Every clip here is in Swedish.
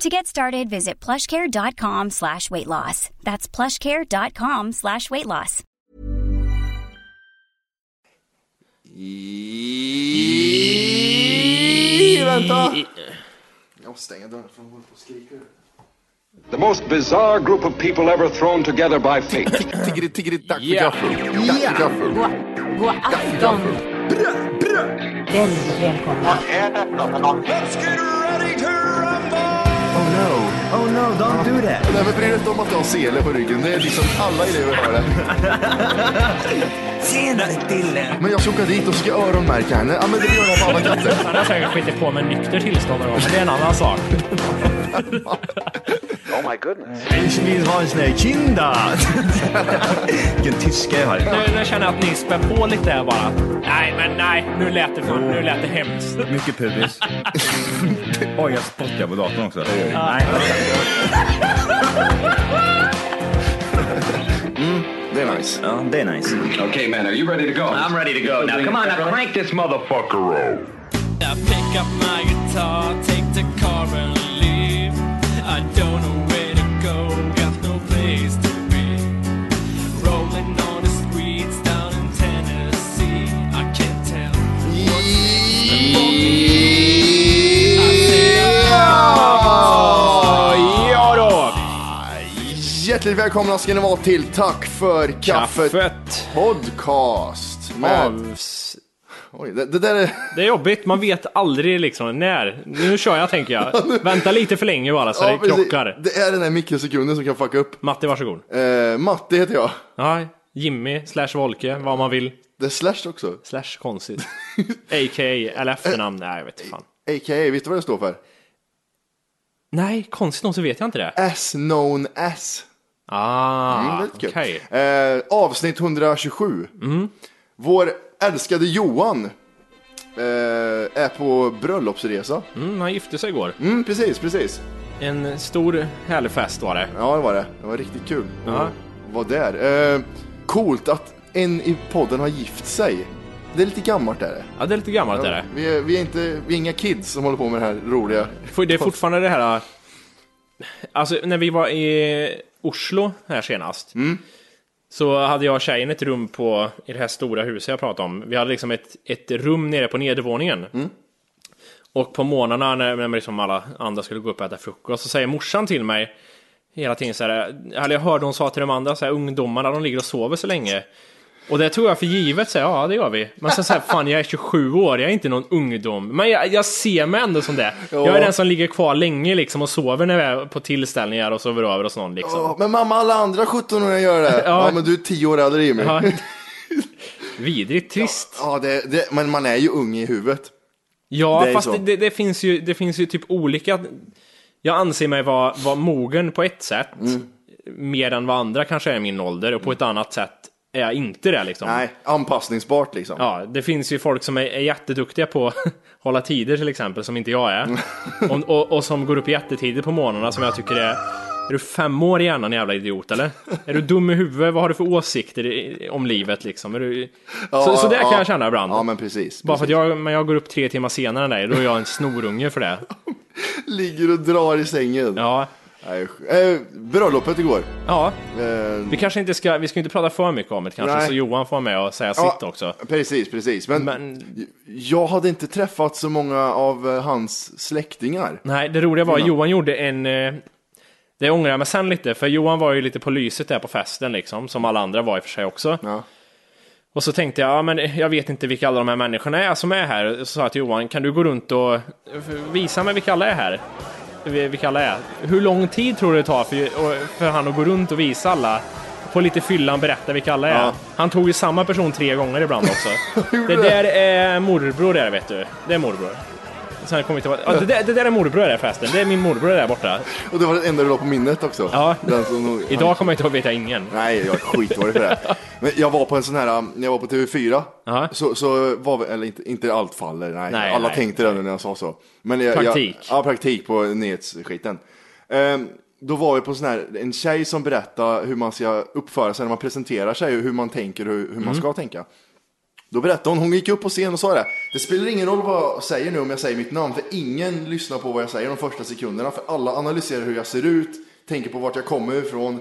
To get started, visit plushcare.com slash weight loss. That's plushcare.com slash weight loss. I... Vänta! Jag måste dörren för hon håller på och skriker. The most bizarre group of people ever thrown together by fate. Tiggeri, tiggeri, dack för Ja. gaffel. Dack för gaffel. God afton! Väldigt välkomna. Oh no, oh no, don't do that. Nej men bry dig inte om att du har sele på ryggen. Det är liksom alla elever har det. Senare Dille. Men jag ska åka dit och ska öronmärka henne. Ja men det gör jag på alla katter. Han har säkert skitit på med nykter tillstånd någon gång, men det är en annan sak. Ich vill ha en sån här kinda. Vilken tyska jag har. Nu, nu känner jag att ni spär på lite här bara. Nej, men nej, nu lät det, fan, nu lät det hemskt. Mycket pubis. Oj, jag spottar på datorn också. Nej. Det är nice. Det är nice. okay, man, are you ready to go? I'm ready to go now. Come on, now crank this motherfucker up. I pick up my guitar, take the car and leave. I don't know Hjärtligt välkomna ska ni vara till Tack för kaffet, Kaffet. podcast. Med... Avs... Oj, det, det där är... Det är jobbigt, man vet aldrig liksom när. Nu kör jag tänker jag. Vänta lite för länge bara så det precis. krockar. Det är den där mikrosekunden som kan fucka upp. Matte, varsågod. Eh, Matte heter jag. Ja, Jimmy slash Volke, vad man vill. Det är Slash också. Slash konstigt. A.k.a. eller efternamn, nej jag vet inte fan. A.k.a. vet du vad det står för? Nej, konstigt nog så vet jag inte det. As known as. Ah, Mm, okej. Eh, avsnitt 127. Mm. Vår älskade Johan eh, är på bröllopsresa. Mm, han gifte sig igår. Mm, precis, precis. En stor härlig fest var det. Ja, det var det. Det var riktigt kul Ja. att vara där. Eh, coolt att en i podden har gift sig. Det är lite gammalt är det. Ja, det är lite gammalt är det. Vi är, vi är inte, vi är inga kids som håller på med det här roliga. Det är fortfarande det här... Alltså, när vi var i Oslo här senast. Så hade jag och tjejen ett rum på, i det här stora huset jag pratade om. Vi hade liksom ett, ett rum nere på nedervåningen. Och på morgnarna när, när liksom alla andra skulle gå upp och äta frukost så säger morsan till mig hela tiden så här, eller jag hörde hon sa till de andra så här, ungdomarna, de ligger och sover så länge. Och det tog jag för givet, så här, ja det gör vi. Men sen så här, fan jag är 27 år, jag är inte någon ungdom. Men jag, jag ser mig ändå som det. Jag är den som ligger kvar länge liksom och sover när vi är på tillställningar och sover över hos någon liksom. Ja, men mamma, alla andra 17-åringar gör det. ja. Ja. men du är 10 år äldre Jimmy. Ja. Ja, Vidrigt trist. det, det, men man är ju ung i huvudet. Ja, Det fast det, det, det, finns ju, det finns ju typ olika... Jag anser mig vara, vara mogen på ett sätt, Mm. mer än vad andra kanske är i min ålder, och på ett annat sätt är jag inte det liksom. Nej, anpassningsbart liksom. Ja, det finns ju folk som är, är jätteduktiga på att hålla tider till exempel, som inte jag är. och, och, och som går upp jättetidigt på morgnarna som jag tycker är... Är du fem år i hjärnan jävla idiot eller? Är du dum i huvudet? Vad har du för åsikter i, om livet liksom? Är du... så, så där kan jag känna ibland. Ja, men precis. Bara för att precis. jag, men jag går upp tre timmar senare än dig, då är jag en snorunge för det. Ligger och drar i sängen. Ja, Nej, eh, bröllopet igår. ja. Eh, Vi kanske inte ska, vi ska inte prata för mycket om det kanske, Nej. så Johan får vara med och säga sitt också. Precis, precis. Men, Men jag hade inte träffat så många av eh, hans släktingar. nej, det roliga var, Ja. Johan gjorde en, eh, Det ångrar jag mig sen lite, för Johan var ju lite på lyset där på festen liksom, som alla andra var i och för sig också. Ja. Och så tänkte jag, ja men jag vet inte vilka alla de här människorna är som är här. Så sa jag till Johan, kan du gå runt och visa mig vilka alla är här? Vilka alla är. Hur lång tid tror du det tar för, för han att gå runt och visa alla? På lite fyllan berätta vilka alla är. Ja. Han tog ju samma person tre gånger ibland också. det där är morbror där vet du. Det är morbror. Sen kom vi till, ja, det, där, det där är morbror där förresten. Det är min morbror där borta. Och det var det enda du la på minnet också. Ja. Den som Idag kommer jag inte ihåg, vet jag ingen. Nej, jag skitdålig för det. Men jag var på en sån här, när jag var på TV4, Ja. så, så var vi, eller inte, inte allt faller, nej. Nej, Alla nej. tänkte det när jag sa så. Men jag, Praktik. Jag, ja, praktik på nyhetsskiten. Ehm, då var vi på sån här, en tjej som berättade hur man ska uppföra sig när man presenterar sig, hur man tänker och hur, hur man Mm. ska tänka. Då berättade hon, hon gick upp på scen och sa det. Det spelar ingen roll vad jag säger nu om jag säger mitt namn, för ingen lyssnar på vad jag säger de första sekunderna. För alla analyserar hur jag ser ut, tänker på vart jag kommer ifrån,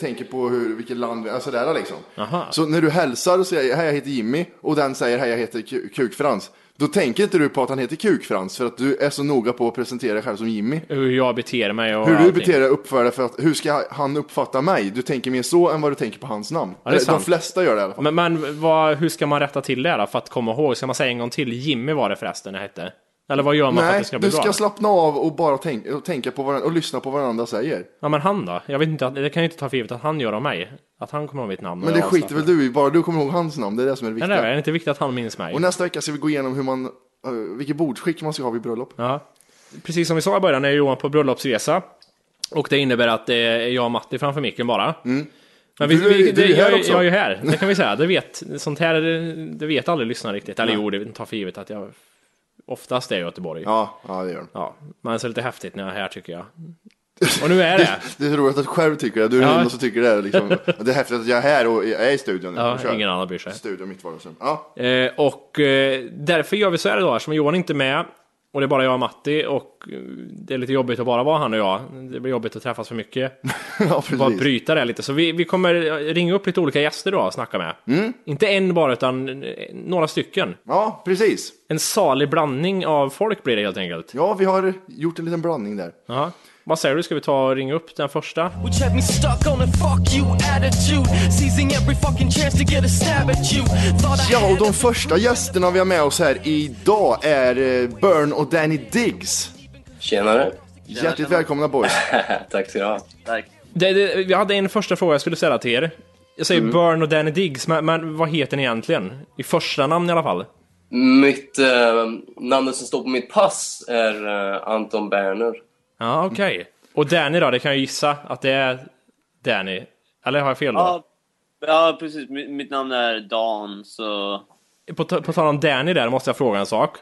tänker på hur, vilket land, alltså där liksom. Aha. Så när du hälsar och säger hej jag heter Jimmy och den säger hej jag heter Ku- Kukfrans. Då tänker inte du på att han heter Kukfrans för att du är så noga på att presentera dig själv som Jimmy. Hur jag beter mig och Hur du allting. beter dig uppför dig för att hur ska han uppfatta mig? Du tänker mer så än vad du tänker på hans namn. Ja, det är Eller, De sant. flesta gör det i alla fall. Men, men vad, hur ska man rätta till det då för att komma ihåg? Ska man säga en gång till? Jimmy var det förresten det hette. Eller vad gör man för att Nej, det ska bli du ska bra? slappna av och bara tänk, och tänka på varandra och lyssna på vad varandra säger. Ja men han då? Jag vet inte, det kan jag inte ta för givet att han gör av mig. Att han kommer ihåg mitt namn. Men det skiter väl du i, bara du kommer ihåg hans namn, det är det som är det Nej, viktiga. nej, är det inte viktigt att han minns mig? Och nästa vecka ska vi gå igenom hur man, uh, vilket bordsskick man ska ha vid bröllop. Ja. Precis som vi sa i början är Johan på bröllopsresa. Och det innebär att det är jag och Matti framför micken bara. Men vi, Mm. Du är- vi, du är det, här jag, också. jag är ju här, det kan vi säga. Det vet, sånt här, det vet aldrig lyssnaren riktigt. Eller jo, det tar för givet att jag oftast är Göteborg. Ja. Ja, ja det gör den. men det är så lite häftigt när jag är här tycker jag. Och nu är det. Det är roligt att du själv tycker det, du är Ja. den enda som tycker det. Liksom. Det är häftigt att jag är här och jag är i studion nu. Ja, ingen annan bryr sig. Studion, mitt vardagsrum. Ja. Eh, och eh, därför gör vi så här idag, eftersom Johan inte är med. Och det är bara jag och Matti och eh, det är lite jobbigt att bara vara han och jag. Det blir jobbigt att träffas för mycket. ja, Bara bryta det lite. Så vi, vi kommer ringa upp lite olika gäster då och snacka med. Mm. Inte en bara, utan eh, några stycken. Ja, precis. En salig blandning av folk blir det helt enkelt. Ja, vi har gjort en liten blandning där. Ja. Vad säger du, ska vi ta och ringa upp den första? Ja, och de första gästerna vi har med oss här idag är eh, Burn och Danny Diggs. Tjenare. Hjärtligt välkomna boys. Tack ska du ha. Det, det, vi hade en första fråga jag skulle ställa till er. Jag säger Mm. Burn och Danny Diggs, men, men vad heter ni egentligen? I första namn i alla fall. Mitt eh, namnet som står på mitt pass är eh, Anton Berner. Ja, okej. Och Danny då, det kan jag gissa att det är Danny. Eller har jag fel då? Ja, ja precis. Mitt, mitt namn är Dan, så... På, ta- på tal om Danny där måste jag fråga en sak.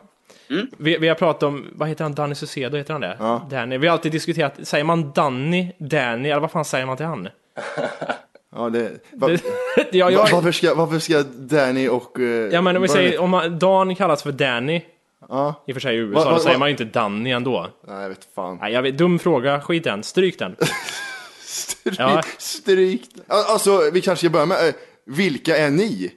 Mm. Vi, vi har pratat om, vad heter han, Danny Saucedo, heter han det? Ja. Danny. Vi har alltid diskuterat, säger man Danny, Danny, eller vad fan säger man till han? Ja, det, va, ja, va, jag, varför, ska, varför ska Danny och... eh, ja, men om vi säger, om man, Dan kallas för Danny, Ja. i och för sig i USA, Va- va- då säger va- man ju inte Danny ändå. Nej, jag vet fan. Nej, jag vet, dum fråga, skit den, stryk den. Stryk, Ja. stryk. Al- Alltså, vi kanske ska börja med, eh, vilka är ni?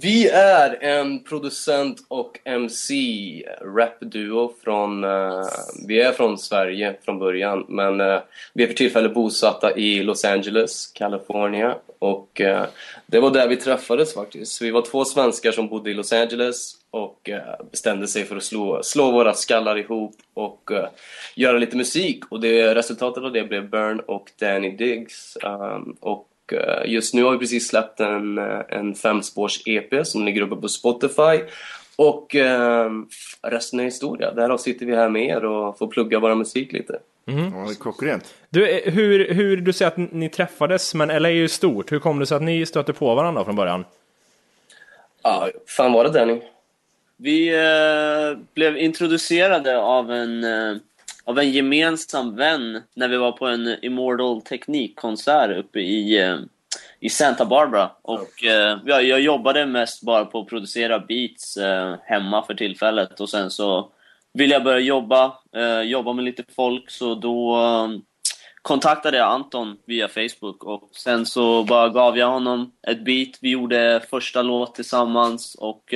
Vi är en producent och MC rapduo från... Uh, vi är från Sverige från början, men uh, vi är för tillfället bosatta i Los Angeles, California. Och uh, det var där vi träffades faktiskt. Vi var två svenskar som bodde i Los Angeles och bestämde sig för att slå, slå våra skallar ihop och göra lite musik. Och det, resultatet av det blev Burn och Danny Diggs. Um, och just nu har vi precis släppt en, eh, en femspårs-EP som ligger uppe på Spotify. Och eh, resten är historia. Där sitter vi här med er och får plugga vår musik lite. Ja, det är klockrent. Du, eh, hur, hur, du säger att ni träffades, men LA är ju stort. Hur kom det sig att ni stötte på varandra från början? Ja, fan var det Danny? Vi eh, blev introducerade av en, eh, av en gemensam vän när vi var på en Immortal Teknikkonsert uppe i, eh, i Santa Barbara. Och eh, ja, jag jobbade mest bara på att producera beats eh, hemma för tillfället. Och sen så ville jag börja jobba, eh, jobba med lite folk. Så då kontaktade jag Anton via Facebook. Och sen så bara gav jag honom ett beat. Vi gjorde första låt tillsammans. Och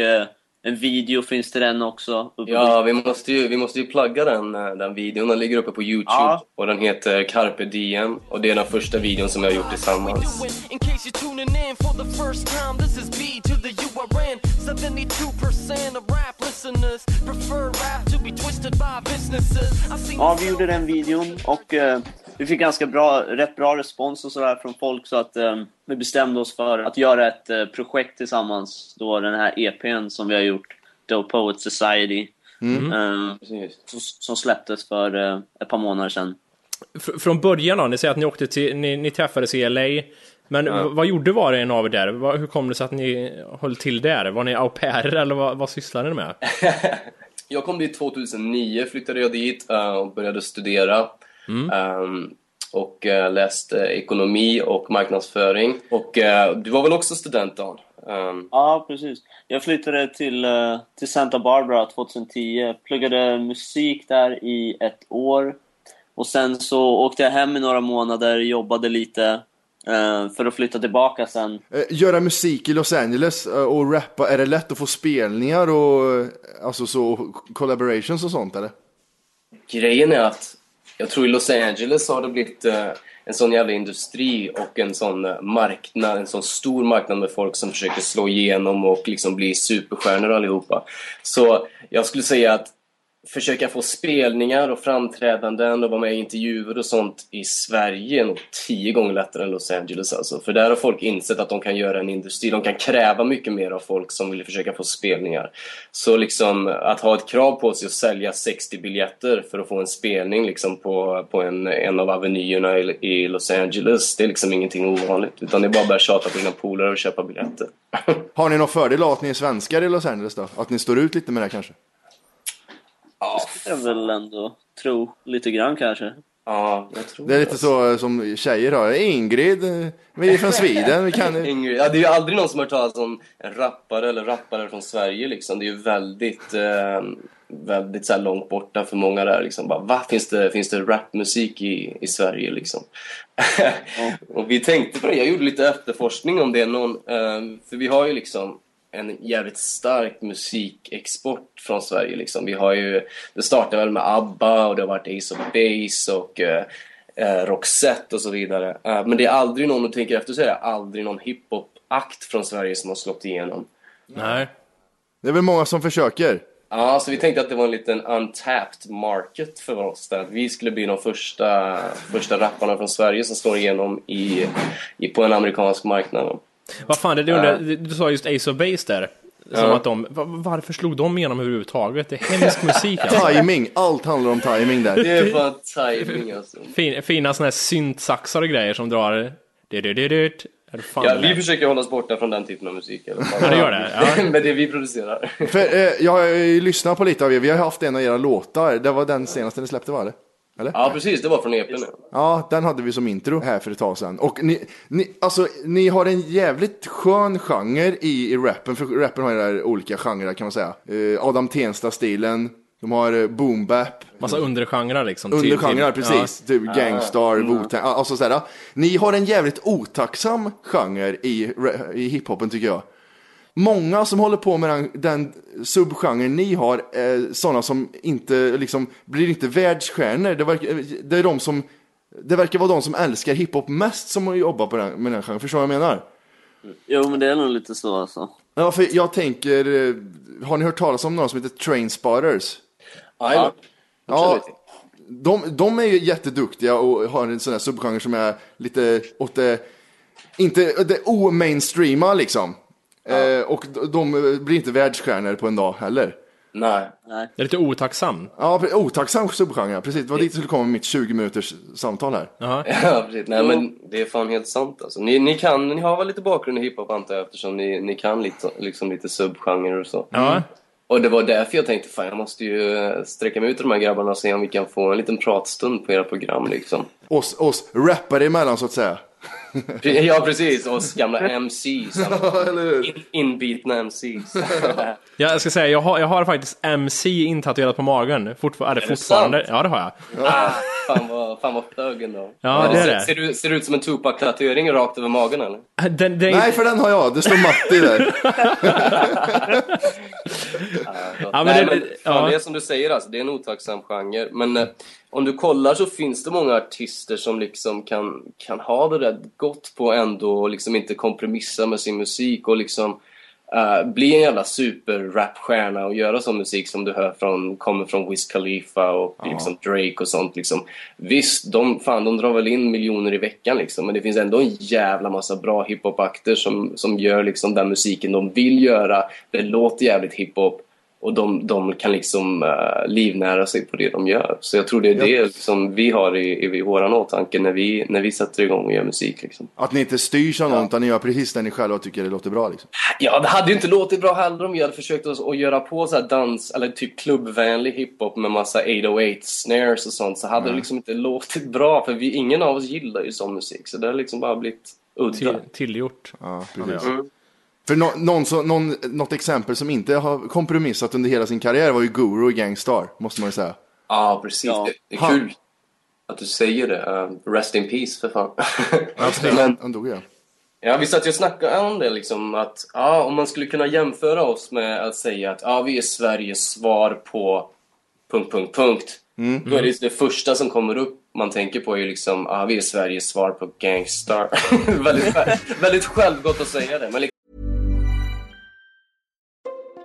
en video finns till den också. Ja, vi måste ju, vi måste ju plugga den, eh, den videon. Den ligger uppe på Youtube Ja. och den heter Carpe Diem och det är den första videon som jag har gjort tillsammans. In case you're tuning in for the first time, this is B to the URN. 72% of rap listeners prefer rap to be twisted by businesses. I seen Ja, vi gjorde den videon och eh, vi fick ganska bra, rätt bra respons och sådär från folk så att eh, vi bestämde oss för att göra ett eh, projekt tillsammans. Då den här EPn som vi har gjort, Dope Poet Society, eh, Precis. som, som släpptes för eh, ett par månader sedan. Fr- Från början då, ni säger att ni åkte till, ni, ni träffades i LA. Men v- vad gjorde var och en av er där? Vad- Hur kom det sig att ni höll till där? Var ni au pairer eller vad, vad sysslade ni med? Jag kom dit 2009, flyttade jag dit eh, och började studera. Ehm, och eh, läste ekonomi och marknadsföring. Och eh, du var väl också student Dan? Ehm, Ja, precis. Jag flyttade till, eh, till Santa Barbara 2010, pluggade musik där i ett år. Och sen så åkte jag hem i några månader, jobbade lite eh, för att flytta tillbaka sen. Eh, Göra musik i Los Angeles eh, och rappa, är det lätt att få spelningar och eh, alltså så collaborations och sånt eller? Grejen är att jag tror i Los Angeles har det blivit eh, en sån jävla industri och en sån eh, marknad, en sån stor marknad med folk som försöker slå igenom och liksom bli superstjärnor allihopa. Så jag skulle säga att försöka få spelningar och framträdanden och vara med i intervjuer och sånt i Sverige är nog tio gånger lättare än Los Angeles alltså. För där har folk insett att de kan göra en industri, de kan kräva mycket mer av folk som vill försöka få spelningar. Så liksom att ha ett krav på sig att sälja 60 biljetter för att få en spelning liksom på, på en, en av avenyerna i, i Los Angeles, det är liksom ingenting ovanligt. Utan det är bara att börja tjata på dina polare och köpa biljetter. Har ni någon fördel av att ni är svenskar i Los Angeles då? Att ni står ut lite med det kanske? Jag vill ändå tro lite grann kanske. Ja, jag tror Det är lite så eh, som tjejer har. Ingrid, eh, vi är från Sweden, vi kan... Ingrid, ja, det är ju aldrig någon som har hört talas om en rappare eller rappare från Sverige liksom. Det är ju väldigt, eh, väldigt så här långt borta för många där liksom. Bara, va? Finns det, finns det rapmusik i, i Sverige liksom? och vi tänkte på det, jag gjorde lite efterforskning om det någon, eh, för vi har ju liksom en jävligt stark musikexport från Sverige liksom. Vi har ju, det startade väl med ABBA och det har varit Ace of Base och eh, eh, Roxette och så vidare. Eh, men det är aldrig någon, och tänker efter så är det aldrig någon hiphop-akt från Sverige som har slått igenom. Nej. Det är väl många som försöker. Ja, så vi tänkte att det var en liten untapped market för oss där. Att vi skulle bli de första, första rapparna från Sverige som slår igenom i, i, på en amerikansk marknad. Vad fan, det, det undrar, du sa just Ace of Base där. Som Ja. att de, va- varför slog de igenom överhuvudtaget? Det är hemsk musik alltså. Timing, allt handlar om timing där. Det är fan timing alltså. Fin, fina såna här syntsaxar och grejer som drar... Ja, vi där? försöker hålla oss borta från den typen av musik fall. Ja, det gör det. Ja. Men det vi producerar. För, eh, jag har ju lyssnat på lite av er, vi har haft en av era låtar. Det var den senaste ni släppte var det? Eller? Ja, precis. Det var från EPn. ja. Ja, den hade vi som intro här för ett tag sedan. Och ni, ni, alltså, ni har en jävligt skön genre i, i rappen, för rappen har ju där olika genrer kan man säga. Eh, Adam Tensta-stilen, de har eh, boom bap, Massa undergenrer liksom. undergenrer, till- precis. Typ Gangstar, Wu-Tang, alltså sådär. Ni har en jävligt otacksam genre i, i hiphopen tycker jag. Många som håller på med den, den subgenren ni har är sådana som inte liksom blir inte världsstjärnor. Det, verkar, det är de som det verkar vara de som älskar hiphop mest som jobbar på den, med den genren. Förstår du vad jag menar? Jo, men det är nog lite så alltså. Ja, för jag tänker, eh, har ni hört talas om några som heter Trainspotters? Ja, Absolut. de, de är ju jätteduktiga och har en sån här subgenre som är lite åt det, inte det o-mainstreama liksom. Eh, och de, de blir inte världsstjärnor på en dag heller. Nej. Nej. Det är lite otacksam. Ja, otacksam subgenre, precis. Det var dit jag skulle komma med mitt 20 minuters samtal här. Jaha. Ja, precis. Nej, men det är fan helt sant alltså. Ni, ni kan, ni har väl lite bakgrund i hiphop antar jag eftersom ni, ni kan lite, liksom lite subgenrer och så. Ja. Och det var därför jag tänkte fan jag måste ju eh, sträcka mig ut till de här grabbarna och se om vi kan få en liten pratstund på era program liksom. Oss, oss rappare emellan så att säga. Ja, precis. Oss gamla MCs. In, inbitna MCs. Ja, jag ska säga, jag har, jag har faktiskt MC intatuerat på magen. Fortfar- eller det fortfarande. sant? Ja, det har jag. ah, fan vad, fan vad ändå. Ja, det är det. Ser, du, ser du ut som en Tupac-tatuering rakt över magen eller? Den, den, Nej, för den har jag. Det står Matti där. Ja, men Nej, det- men fan, ja. det är som du säger, alltså, det är en otacksam genre. Men eh, om du kollar så finns det många artister som liksom kan, kan ha det rätt gott på ändå och liksom inte kompromissa med sin musik och liksom eh, bli en jävla super-rapstjärna och göra sån musik som du hör från, kommer från Wiz Khalifa och liksom Drake och sånt liksom. Visst, de, fan, de drar väl in miljoner i veckan liksom, men det finns ändå en jävla massa bra hiphop-akter som, som gör liksom den musiken de vill göra. Det låter jävligt hiphop och de, de kan liksom uh, livnära sig på det de gör. Så jag tror det är det som vi har i, i, i våran åtanke när vi, när vi sätter igång och gör musik. Liksom. Att ni inte styrs av någon, utan ni gör precis det ni själva tycker det låter bra. Liksom. Ja, det hade ju inte låtit bra heller om vi hade försökt oss att göra på så här dans eller typ klubbvänlig hiphop med massa 808 snares och sånt så hade det liksom inte låtit bra för vi, ingen av oss gillar ju sån musik så det har liksom bara blivit udda. till, tillgjort. Ja, precis. För nå- någon, så, någon, något exempel som inte har kompromissat under hela sin karriär var ju Guru i Gangstar, måste man ju säga. Ja, precis. Ja. Det, det är kul att du säger det. Uh, rest in peace för fan. Men, han dog ju. ja, vi satt ju och snackade om det liksom att ja, om man skulle kunna jämföra oss med att säga att ja, vi är Sveriges svar på punkt, punkt, punkt. Då är det det första som kommer upp man tänker på är ju liksom, ja, vi är Sveriges svar på Gangstar. väldigt, väldigt självgott att säga det, men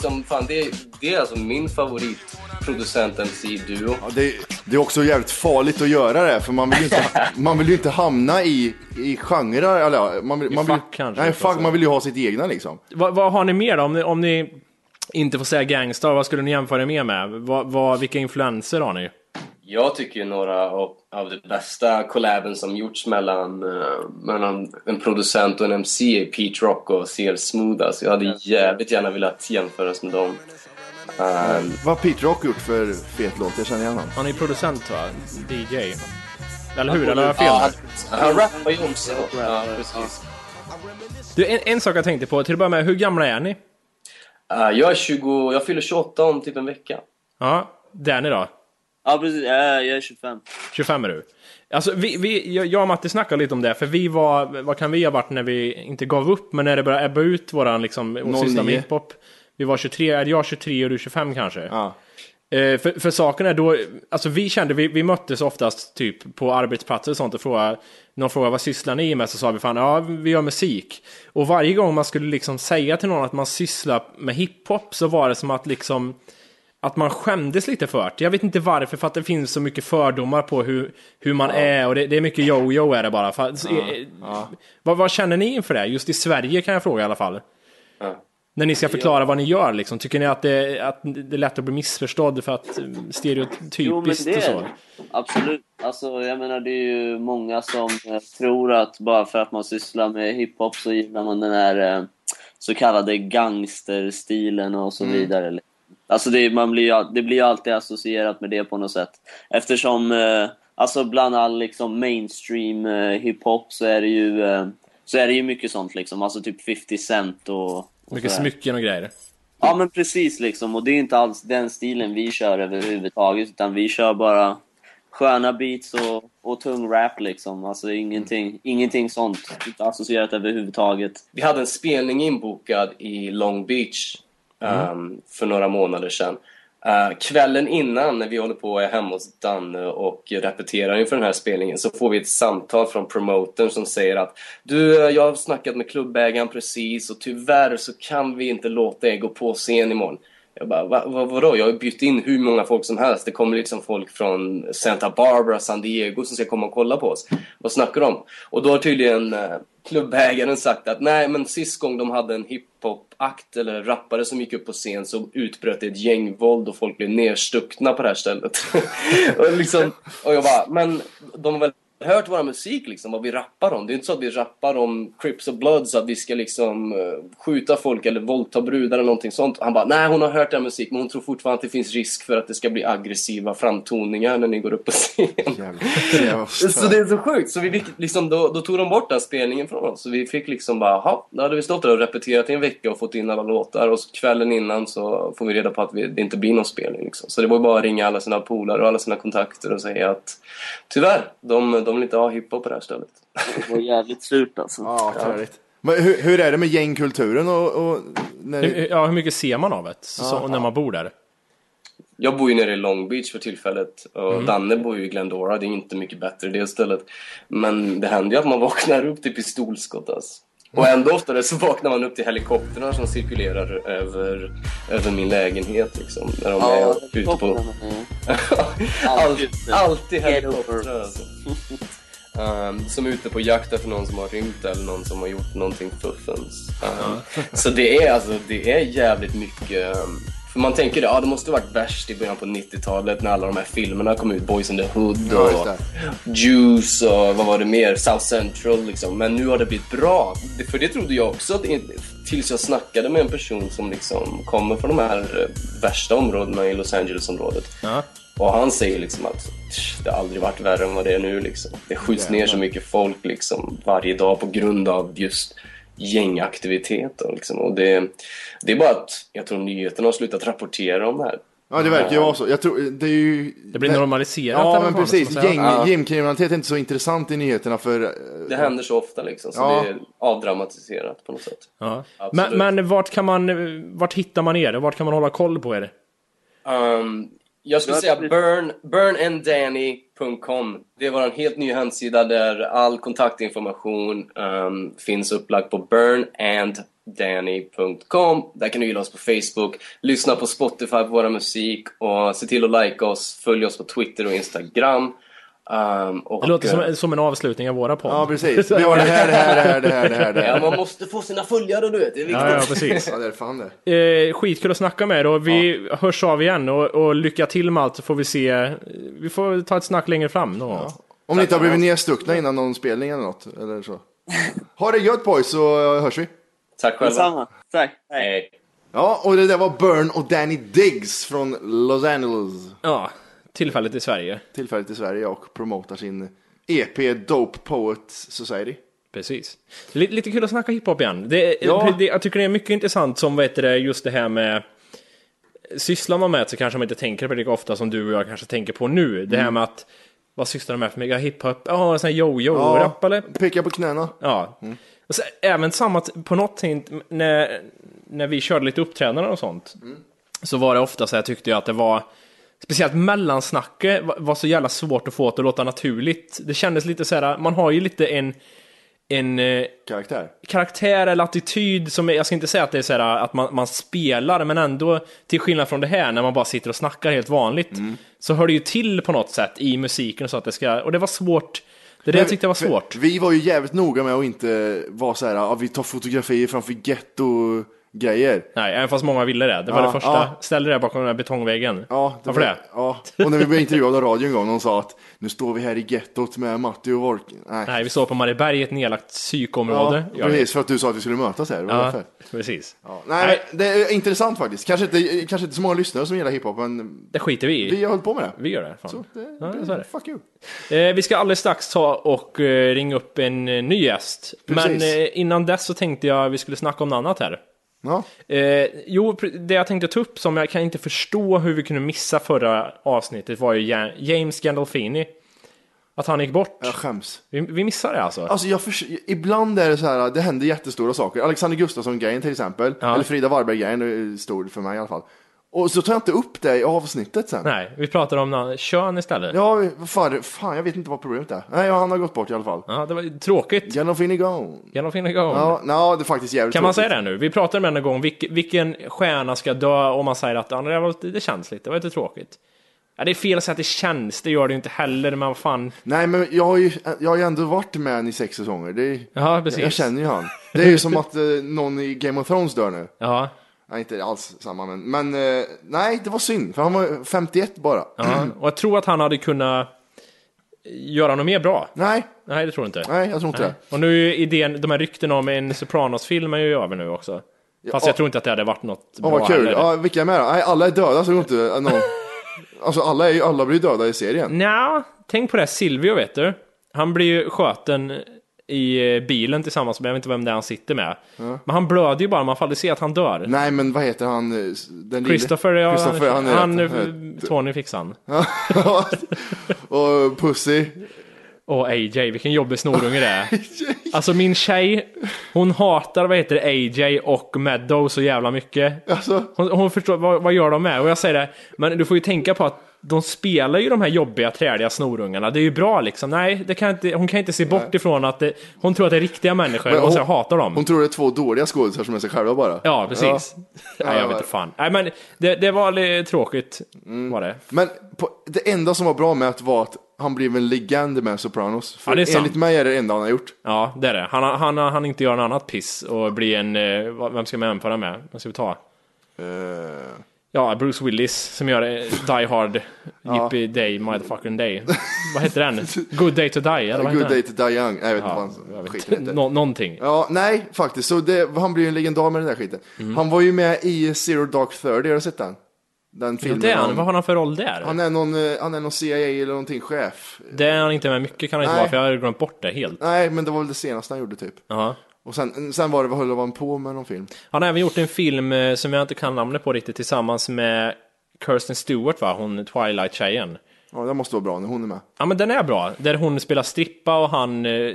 Som fan, det, det är alltså min favoritproducent MC-duo. Ja, det, det är också jävligt farligt att göra det, för man vill ju inte, man vill ju inte hamna i, i genrer. Eller, man vill, I man vill, kanske, Nej, fuck, man vill ju ha sitt egna liksom. Vad, vad har ni mer då? Om ni, om ni inte får säga Gangstar, vad skulle ni jämföra mer med? Vad, vad, vilka influenser har ni? Jag tycker ju några av, av de bästa collaben som gjorts mellan, eh, mellan en producent och en MC är Pete Rock och CL Smooth. Alltså jag hade jävligt gärna velat jämföras med dem. Um, Vad har Pete Rock gjort för fet låt? Jag känner igen honom. Han är producent va? DJ? Eller hur? Eller har jag fel ja, han, han rappar ju också. Ja, precis. Du, en, en sak jag tänkte på, till att börja med, hur gamla är ni? Eh, jag är 20, jag fyller 28 om typ en vecka. Ja, Danny då? Ja, precis. Jag jag är 25. 25 är du. Alltså, vi, vi, jag och Matti snackade lite om det, för vi var, vad kan vi ha varit när vi inte gav upp, men när det började ebba ut våran liksom, med 09. hiphop. Vi var 23, är jag 23 och du 25 kanske? Ja. Eh, för, för saken är då, alltså vi kände, vi, vi möttes oftast typ på arbetsplatser och sånt och frågade, någon frågade vad sysslar ni med? Så sa vi fan, ja vi gör musik. Och varje gång man skulle liksom säga till någon att man sysslar med hiphop så var det som att liksom, att man skämdes lite för det. Jag vet inte varför, för att det finns så mycket fördomar på hur, hur man är och det, det är mycket yo-yo är det bara. För, så, eh, Vad, vad känner ni inför det? Just i Sverige kan jag fråga i alla fall. Ja. När ni ska förklara vad ni gör liksom. Tycker ni att det, att det är lätt att bli missförstådd för att eh, stereotypiskt Jo, men det och så? Absolut. Alltså, jag menar, det är ju många som eh, tror att bara för att man sysslar med hiphop så gillar man den här så kallade gangsterstilen och så vidare. Alltså, det, man blir, det blir alltid associerat med det på något sätt. Eftersom, eh, alltså bland all liksom mainstream eh, hiphop så är det ju eh, så är det ju mycket sånt liksom. Alltså typ 50 Cent och... och Mycket sådär. smycken och grejer. Ja men precis liksom, och det är inte alls den stilen vi kör överhuvudtaget, utan vi kör bara sköna beats och, och tung rap liksom. Alltså ingenting, ingenting sånt. Inte associerat överhuvudtaget. Vi hade en spelning inbokad i Long Beach Mm. Ehm, för några månader sedan. Ehm, kvällen innan, när vi håller på är hemma hos Danne och repeterar inför den här spelningen, så får vi ett samtal från promotern som säger att Du, eh, jag har snackat med klubbägaren precis och tyvärr så kan vi inte låta er gå på scen imorgon. Jag bara, va, va, vadå? Jag har ju in hur många folk som helst. Det kommer liksom folk från Santa Barbara, San Diego som ska komma och kolla på oss. Vad snackar de om? Och då har tydligen eh, klubbägaren sagt att nej, men sist gång de hade en hiphop-akt eller rappare som gick upp på scen så utbröt det ett gängvåld och folk blev nerstuckna på det här stället. och, liksom, och jag bara, men de var väl hört vår musik liksom, vad vi rappar om. Det är inte så att vi rappar om Crips och Bloods, att vi ska liksom eh, skjuta folk eller våldta brudar eller någonting sånt. Han bara, nej hon har hört den musik men hon tror fortfarande att det finns risk för att det ska bli aggressiva framtoningar när ni går upp på scen. så det är så sjukt. Så vi fick, liksom, då, då tog de bort den spelningen från oss. Så vi fick liksom bara, jaha, då hade vi stått där och repeterat i en vecka och fått in alla låtar. Och kvällen innan så får vi reda på att vi, det inte blir någon spelning. Liksom. Så det var bara att ringa alla sina polare och alla sina kontakter och säga att tyvärr, de, de vill inte ha hiphop på det här stället. Det var jävligt surt alltså. Ja, törligt. Men hur, hur är det med gängkulturen och, och när Hur, ja, hur mycket ser man av det så, Ja. när man bor där? Jag bor ju nere i Long Beach för tillfället och Mm. Danne bor ju i Glendora, det är inte mycket bättre det stället. Men det händer ju att man vaknar upp till pistolskott alltså. Och ändå oftare så vaknar man upp till helikoptrarna som cirkulerar över, över min lägenhet liksom. När de är ute på... alltid, alltid helikoptrar alltså. Um, som är ute på jakt efter någon som har rymt eller någon som har gjort någonting fuffens. Um, så det är alltså, det är jävligt mycket um, för man tänker ja det måste varit värst i början på 90-talet när alla de här filmerna kom ut. Boys in the Hood Ja, och det. Juice och vad var det mer? South Central liksom. Men nu har det blivit bra. Det- För det trodde jag också tills jag snackade med en person som liksom kommer från de här eh, värsta områdena i Los Angeles-området. Och han säger liksom att "Tch, det har aldrig varit värre än vad det är nu liksom. Det skjuts ner så mycket folk liksom varje dag på grund av just gängaktiviteter liksom. Och det, det är bara att jag tror nyheterna har slutat rapportera om det här. Ja, det verkar ju vara så. Jag tror, det är ju... Det blir normaliserat, Ja, men precis. Gäng, Ja. Gängkriminalitet är inte så intressant i nyheterna för... eh, Det händer så ofta liksom, så Ja. det är avdramatiserat på något sätt. Ja. Absolut. Men, men vart kan man, vart hittar man er? Vart kan man hålla koll på er? Um, jag skulle säga burn, burnanddanny.com. Det var en helt ny hemsida där all kontaktinformation um, finns upplagd på burnanddanny.com. Där kan du gilla oss på Facebook, lyssna på Spotify på vår musik och se till att like oss, följ oss på Twitter och Instagram. Um, och, Det låter eh, som, som en avslutning av våra podd. Ja, precis. Vi har det här, det här, det här, det här, det här. Det här. Ja, man måste få sina följare du vet, det är viktigt. Ja, ja, precis. Ja, det är fan det. Eh, skitkul att snacka med er och vi hörs av igen och, och lycka till med allt så får vi se. Vi får ta ett snack längre fram. Nå. Om ni inte har blivit nedstuckna innan någon spelning eller något. Eller så. Ha det gött boys så hörs vi. Tack själva. Detsamma. Tack. Hej. Ja, och det där var Burn och Danny Diggs från Los Angeles. Ja, tillfället i Sverige. Tillfället i Sverige och promotar sin EP Dope Poet Society. Precis. Lite, lite kul att snacka hiphop igen. Det, Ja. det, jag tycker det är mycket intressant som heter det, just det här med Sysslar man med så kanske man inte tänker på det lika ofta som du och jag kanske tänker på nu. Det här Mm. med att vad sysslar de med för? Ja, hiphop? Ja, sån här yo-yo-rap eller? Peka på knäna. Ja. Och så, även samma, på något sätt när, när vi körde lite uppträdanden och sånt. Så var det ofta så jag tyckte jag att det var Speciellt mellansnacket var, var så jävla svårt att få att låta naturligt. Det kändes lite så här, man har ju lite en en eh, Karaktär. karaktär eller attityd som, är- jag ska inte säga att det är så här att man, man spelar, men ändå till skillnad från det här när man bara sitter och snackar helt vanligt, så hör det ju till på något sätt i musiken och så att det ska, och det var svårt, det är det jag tyckte var För- svårt. Vi var ju jävligt noga med att inte vara så här, ja, vi tar fotografier framför getto grejer. Nej, även fast många ville det. Det var Ja, det första. ja. Ställ dig där bakom den här betongväggen. Ja, Varför var- det? Ja, och när vi blev intervjuade av radio en gång, de sa att nu står vi här i gettot med Matti och Volk. Nej, Nej, vi står på Marieberg, ett nedlagt psykområde. ja, Gör vi. precis, för att du sa att vi skulle mötas här. Det var Ja, precis. Ja, nej, men det är intressant faktiskt. Kanske inte, kanske inte så många lyssnare som gillar hiphop, men Det skiter vi i. vi har hållit på med det. Vi gör det. Fan. Så det, Ja, så är det. Fuck you. Eh, vi ska alldeles strax ta och eh, ringa upp en eh, ny gäst. Precis. Men eh, innan dess så tänkte jag vi skulle snacka om något annat här. Ja. Eh, jo, det jag tänkte ta upp som jag kan inte förstå hur vi kunde missa förra avsnittet var ju Ja- James Gandolfini. Att han gick bort. Jag skäms. Vi, vi missade det alltså. Alltså jag förs- ibland är det så här, det händer jättestora saker. Alexander Gustafsson-grejen till exempel, eller Frida Warberg-grejen är stor för mig i alla fall. Och så tar jag inte upp det i avsnittet sen. Nej, vi pratar om kön istället. Ja, fan, fan, jag vet inte vad problemet är. Nej, han har gått bort i alla fall. Ja, det var tråkigt. Gandolfini gone. Gandolfini gone. Ja, no, det är faktiskt jävligt Kan man tråkigt. säga det nu? Vi pratade det en gång, vilken, vilken stjärna ska dö om man säger att ja, det, var, det känns lite, det var lite tråkigt. Ja, det är fel att säga att det känns, det gör det ju inte heller, men vad fan. Nej, men jag har ju, jag har ju ändå varit med i sex säsonger. Det är, Ja, precis. Jag känner ju han. Det är ju som att eh, någon i Game of Thrones dör nu. Ja. Nej, inte alls samma, men, men eh, nej, det var synd, för han var 51 bara. Ja, och jag tror att han hade kunnat göra något mer bra. Nej. Nej, det tror jag inte. Nej, jag tror inte det. Och nu är ju idén, de här ryktena om en Sopranos-film är ju över nu också. Fast Ja. jag tror inte att det hade varit något Åh, bra vad kul. heller. Ja, vilka är med då? Nej, alla är döda, så det går inte att någon... Alltså alla, är, alla blir döda i serien. Nja, tänk på det här Silvio vet du. Han blir ju sköten i eh, bilen tillsammans med, jag vet inte vem det är han sitter med. Men han blöder ju bara, man får aldrig se att han dör. Nej, men vad heter han? eh, Den lille- Christopher, ja, Christopher, han, han, rätt. eh, Tony fixar han. Ja. Och Pussy. Och AJ, vilken jobbig snorunge det är. Alltså min tjej, hon hatar vad heter det, AJ och Meadow så jävla mycket. Alltså. Hon, hon förstår, vad, vad gör de med? Och jag säger det, men du får ju tänka på att de spelar ju de här jobbiga, träliga snorungarna. Det är ju bra liksom. Nej, det kan inte, hon kan inte se bort ifrån att det, hon tror att det är riktiga människor Men och så hon- hatar dem. Hon tror det är två dåliga skådisar som är sig själva bara. Ja, precis. Ja. Nej, jag vet inte fan. Nej, men det, det var lite tråkigt, Mm. var det. Men på, det enda som var bra med det var att han blev en legend med Sopranos. För Ja, det är sant. enligt mig är det det enda han har gjort. Ja, det är det. Han, han, han, han inte gör något annat piss och bli en, eh, vad- vem ska man jämföra med? Vem ska vi ta? Eh, Ja, Bruce Willis som gör eh, Die Hard, Ja. Yippee Day, Motherfucking Day. vad heter den? Good Day to Die, eller vad Good heter Day den? to Die Young. Nej, jag vet inte vad jag han vet skiten inte. heter. Nå- någonting. Ja, nej, faktiskt. Så det, han blir ju en legendar med den där skiten. Mm. Han var ju med i Zero Dark Thirty, har du sett den? Den Ja, filmen. det är han. Vad har han för roll där? Han är någon, eh, han är någon CIA eller någonting chef. Det är han inte med mycket kan han inte Nej. vara, för jag har glömt bort det helt. Nej, men det var väl det senaste han gjorde typ. Ja. Och sen, sen var det, vad höll han på med någon film? Han har även gjort en film eh, som jag inte kan namnet på riktigt tillsammans med Kirsten Stewart va, hon Twilight-tjejen. Ja, det måste vara bra när hon är med. Ja men den är bra, där hon spelar strippa och han eh,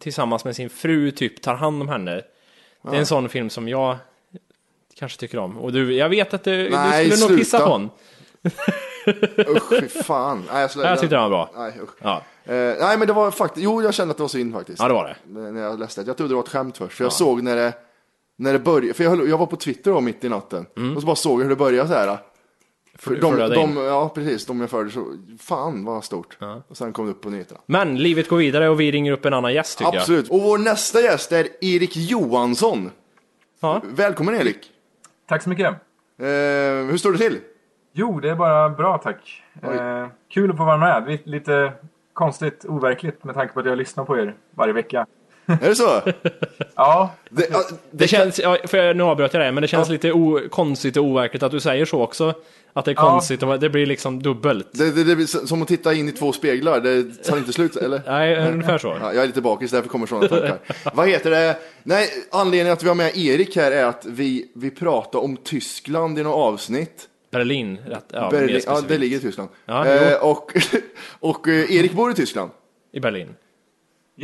tillsammans med sin fru typ tar hand om henne. Det är en sån film som jag kanske tycker om. Och du, jag vet att du, Nej, du skulle nog pissa på den. Usch, fy fan. Nej, jag, Jag tyckte den var bra. Nej, usch. Ja. Eh, nej, men det var faktiskt, jo, jag kände att det var synd faktiskt. Ja, det var det. När jag läste det. Jag trodde det var ett skämt först, för jag såg när det, när det började, för jag, höll, jag var på Twitter då mitt i natten, och så bara såg jag hur det började så här. För de, in. de, ja, precis, de jag följde så, fan vad stort. Och sen kom det upp på nyheterna. Men livet går vidare och vi ringer upp en annan gäst tycker Absolut. Och vår nästa gäst är Erik Johansson. Ja. Välkommen Erik. Tack så mycket. Eh, hur står det till? Jo, det är bara bra tack. Eh, kul att få vara med. Lite, konstigt, overkligt med tanke på att jag lyssnar på er varje vecka. Är det så? ja. Det, ja, Det känns, ja, för jag, nu avbröt jag dig, men det känns lite o, konstigt och overkligt att du säger så också. Att det är Ja. konstigt och det blir liksom dubbelt. Det, det, det blir som att titta in i två speglar, det tar inte slut eller? Nej, ungefär så. Ja, jag är lite bakis, därför kommer sådana tankar. Vad heter det? Nej, anledningen att vi har med Erik här är att vi, vi pratar om Tyskland i något avsnitt. Berlin, rätt, ja, Berlin, ja, det ligger i Tyskland. Ja, eh, och och eh, Erik bor i Tyskland. I Berlin.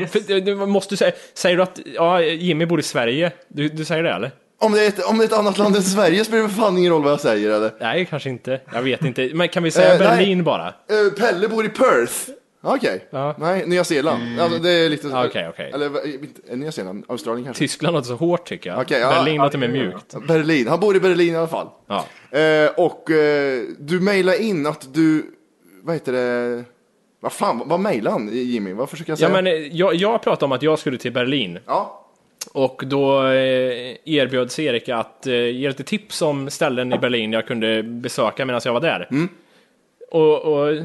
För, du- du måste säga, säger du att ja, Jimmy bor i Sverige? Du, du säger det eller? Om det, är ett, om det är ett annat land än Sverige spelar det för fan ingen roll vad jag säger eller? Nej, kanske inte. Jag vet inte. Men kan vi säga Eh, nej. Berlin bara? Eh, Pelle bor i Perth. Okej. Nej, Nya Zeeland. Alltså, det är lite... Mm. Ja, okej, okej. Eller inte- Nya Zeeland? Australien kanske? Tyskland låter så hårt tycker jag. Okej, ja. Berlin Ja, låter mer mjukt. Berlin. Han bor i Berlin i alla fall. Ja. Eh, och eh, du mejlar in att du, vad heter det, vad fan, vad mejlar han Jimmy? Vad försöker jag säga? Ja, men eh, jag, jag pratade om att jag skulle till Berlin. Ja. Och då eh, erbjöds Erik att eh, ge lite tips om ställen i Berlin jag kunde besöka medan jag var där. Mm. Och, och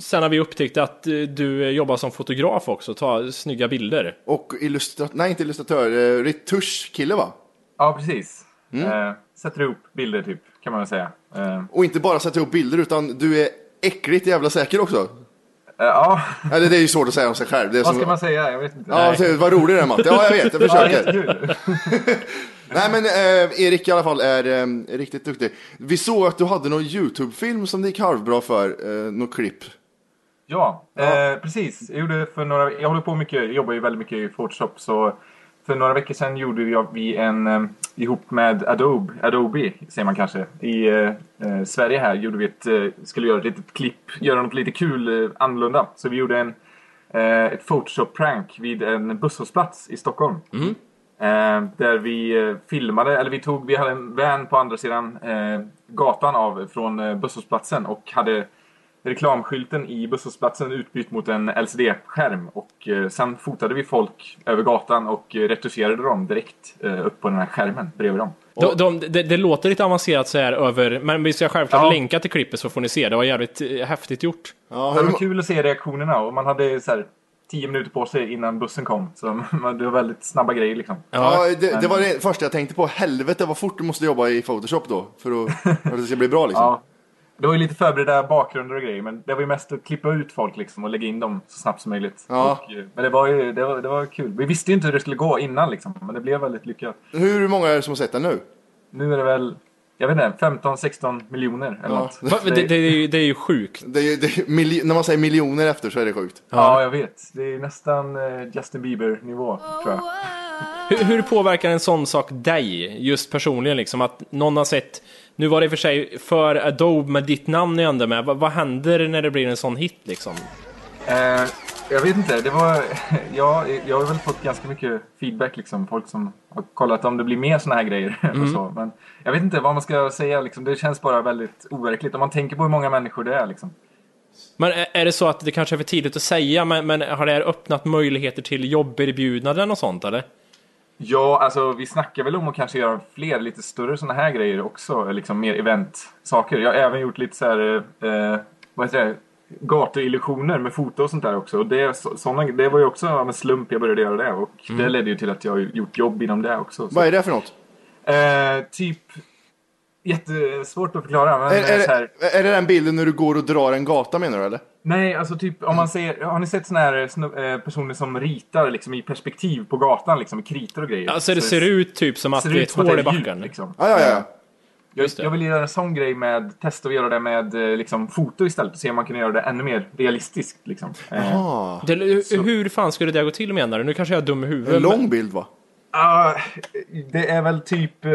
sen har vi upptäckt att du jobbar som fotograf också, tar snygga bilder. Och illustratör, nej inte illustratör, retuschkille va? Ja, precis. Mm. Eh, sätter ihop bilder typ, kan man väl säga. Eh, Och inte bara sätta ihop bilder utan du är äckligt jävla säker också. Ja. Eller det är ju svårt att säga om sig själv. Det är Vad som- ska man säga? Jag vet inte. Ja, så- vad rolig du är Matte. Ja, jag vet. Jag Ja, försöker. Nej, men eh, Erik i alla fall är eh, riktigt duktig. Vi såg att du hade någon YouTube-film som det gick halvbra för, eh, något klipp. Ja, Eh, precis. Jag, gjorde för några, jag håller på mycket, jag jobbar ju väldigt mycket i Photoshop så för några veckor sedan gjorde vi en, eh, ihop med Adobe, Adobe säger man kanske, i eh, eh, Sverige här gjorde vi ett, eh, skulle göra ett litet klipp, göra något lite kul eh, annorlunda. Så vi gjorde en, eh, ett Photoshop-prank vid en busshållplats i Stockholm. Eh, där vi filmade, eller vi tog, vi hade en van på andra sidan gatan av från eh, busshållplatsen och hade reklamskylten i busshållplatsen utbytt mot en LCD-skärm och eh, sen fotade vi folk över gatan och eh, retuscherade dem direkt eh, upp på den här skärmen bredvid dem. De, de, det, det låter lite avancerat så här över, men vi ska självklart Ja. länka till klippet så får ni se. Det var jävligt häftigt gjort. Ja, det var kul att se reaktionerna och man hade så här, tio minuter på sig innan bussen kom. Så det var väldigt snabba grejer liksom. Ja, det, det var det första jag tänkte på. Helvete vad fort du måste jobba i Photoshop då. För att, för att det ska bli bra liksom. Ja. Det var ju lite förberedda bakgrunder och grejer, men det var ju mest att klippa ut folk liksom och lägga in dem så snabbt som möjligt. Ja. Och, eh, men det var ju det var, det var kul. Vi visste ju inte hur det skulle gå innan liksom, men det blev väldigt lyckat. Hur många är det som har sett den nu? Nu är det väl, jag vet inte, 15-16 miljoner eller Ja. något. Va, det, det, är ju, det är ju sjukt. Det är, det är, när man säger miljoner efter så är det sjukt. Ja, jag vet. Det är nästan eh, Justin Bieber-nivå, tror jag. Hur, hur påverkar en sån sak dig, just personligen liksom? Att någon har sett, nu var det i och för sig för Adobe med ditt namn i ändå med. Vad, vad händer när det blir en sån hit liksom? Eh, jag vet inte, det var... Ja, jag har väl fått ganska mycket feedback liksom. Folk som har kollat om det blir mer såna här grejer. Mm. Och så. Men jag vet inte vad man ska säga liksom. Det känns bara väldigt overkligt. Om man tänker på hur många människor det är liksom. Men är, är det så att det kanske är för tidigt att säga, men, men har det här öppnat möjligheter till jobberbjudanden och sånt eller? Ja, alltså vi snackar väl om att kanske göra fler lite större såna här grejer också. Liksom mer eventsaker. Jag har även gjort lite så här, eh, vad heter det? Gatuillusioner med foto och sånt där också. Och det, så, såna, det var ju också av en slump jag började göra det. Och det Mm. ledde ju till att jag har gjort jobb inom det också. Så. Vad är det för något? Eh, typ... Jättesvårt att förklara. Men Är, är, så här, det, är det den bilden när du går och drar en gata menar du eller? nej, alltså typ om man ser... Har ni sett såna här eh, personer som ritar liksom, i perspektiv på gatan? Liksom, i kritor och grejer? Alltså det Så ser ut typ som att det är ett hål i det backen. liksom. Ja, ja, ja. Jag, det. jag vill göra en sån grej med, testa att göra det med eh, liksom, foto istället och se om man kan göra det ännu mer realistiskt. Liksom. Eh. Det, hur, fan skulle det gå till menar du? Nu kanske jag är dum i huvudet. En lång bild va? ah, det är väl typ... eh,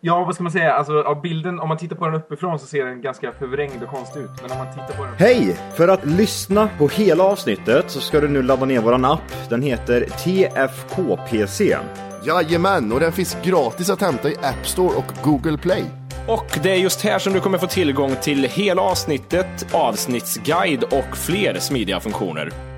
ja, vad ska man säga? Alltså, av bilden, om man tittar på den uppifrån så ser den ganska förvrängd och konstig ut. Men om man tittar på den... Hej! För att lyssna på hela avsnittet så ska du nu ladda ner våran app. Den heter TFKPC. Jajamän, och den finns gratis att hämta i App Store och Google Play. Och det är just här som du kommer få tillgång till hela avsnittet, avsnittsguide och fler smidiga funktioner.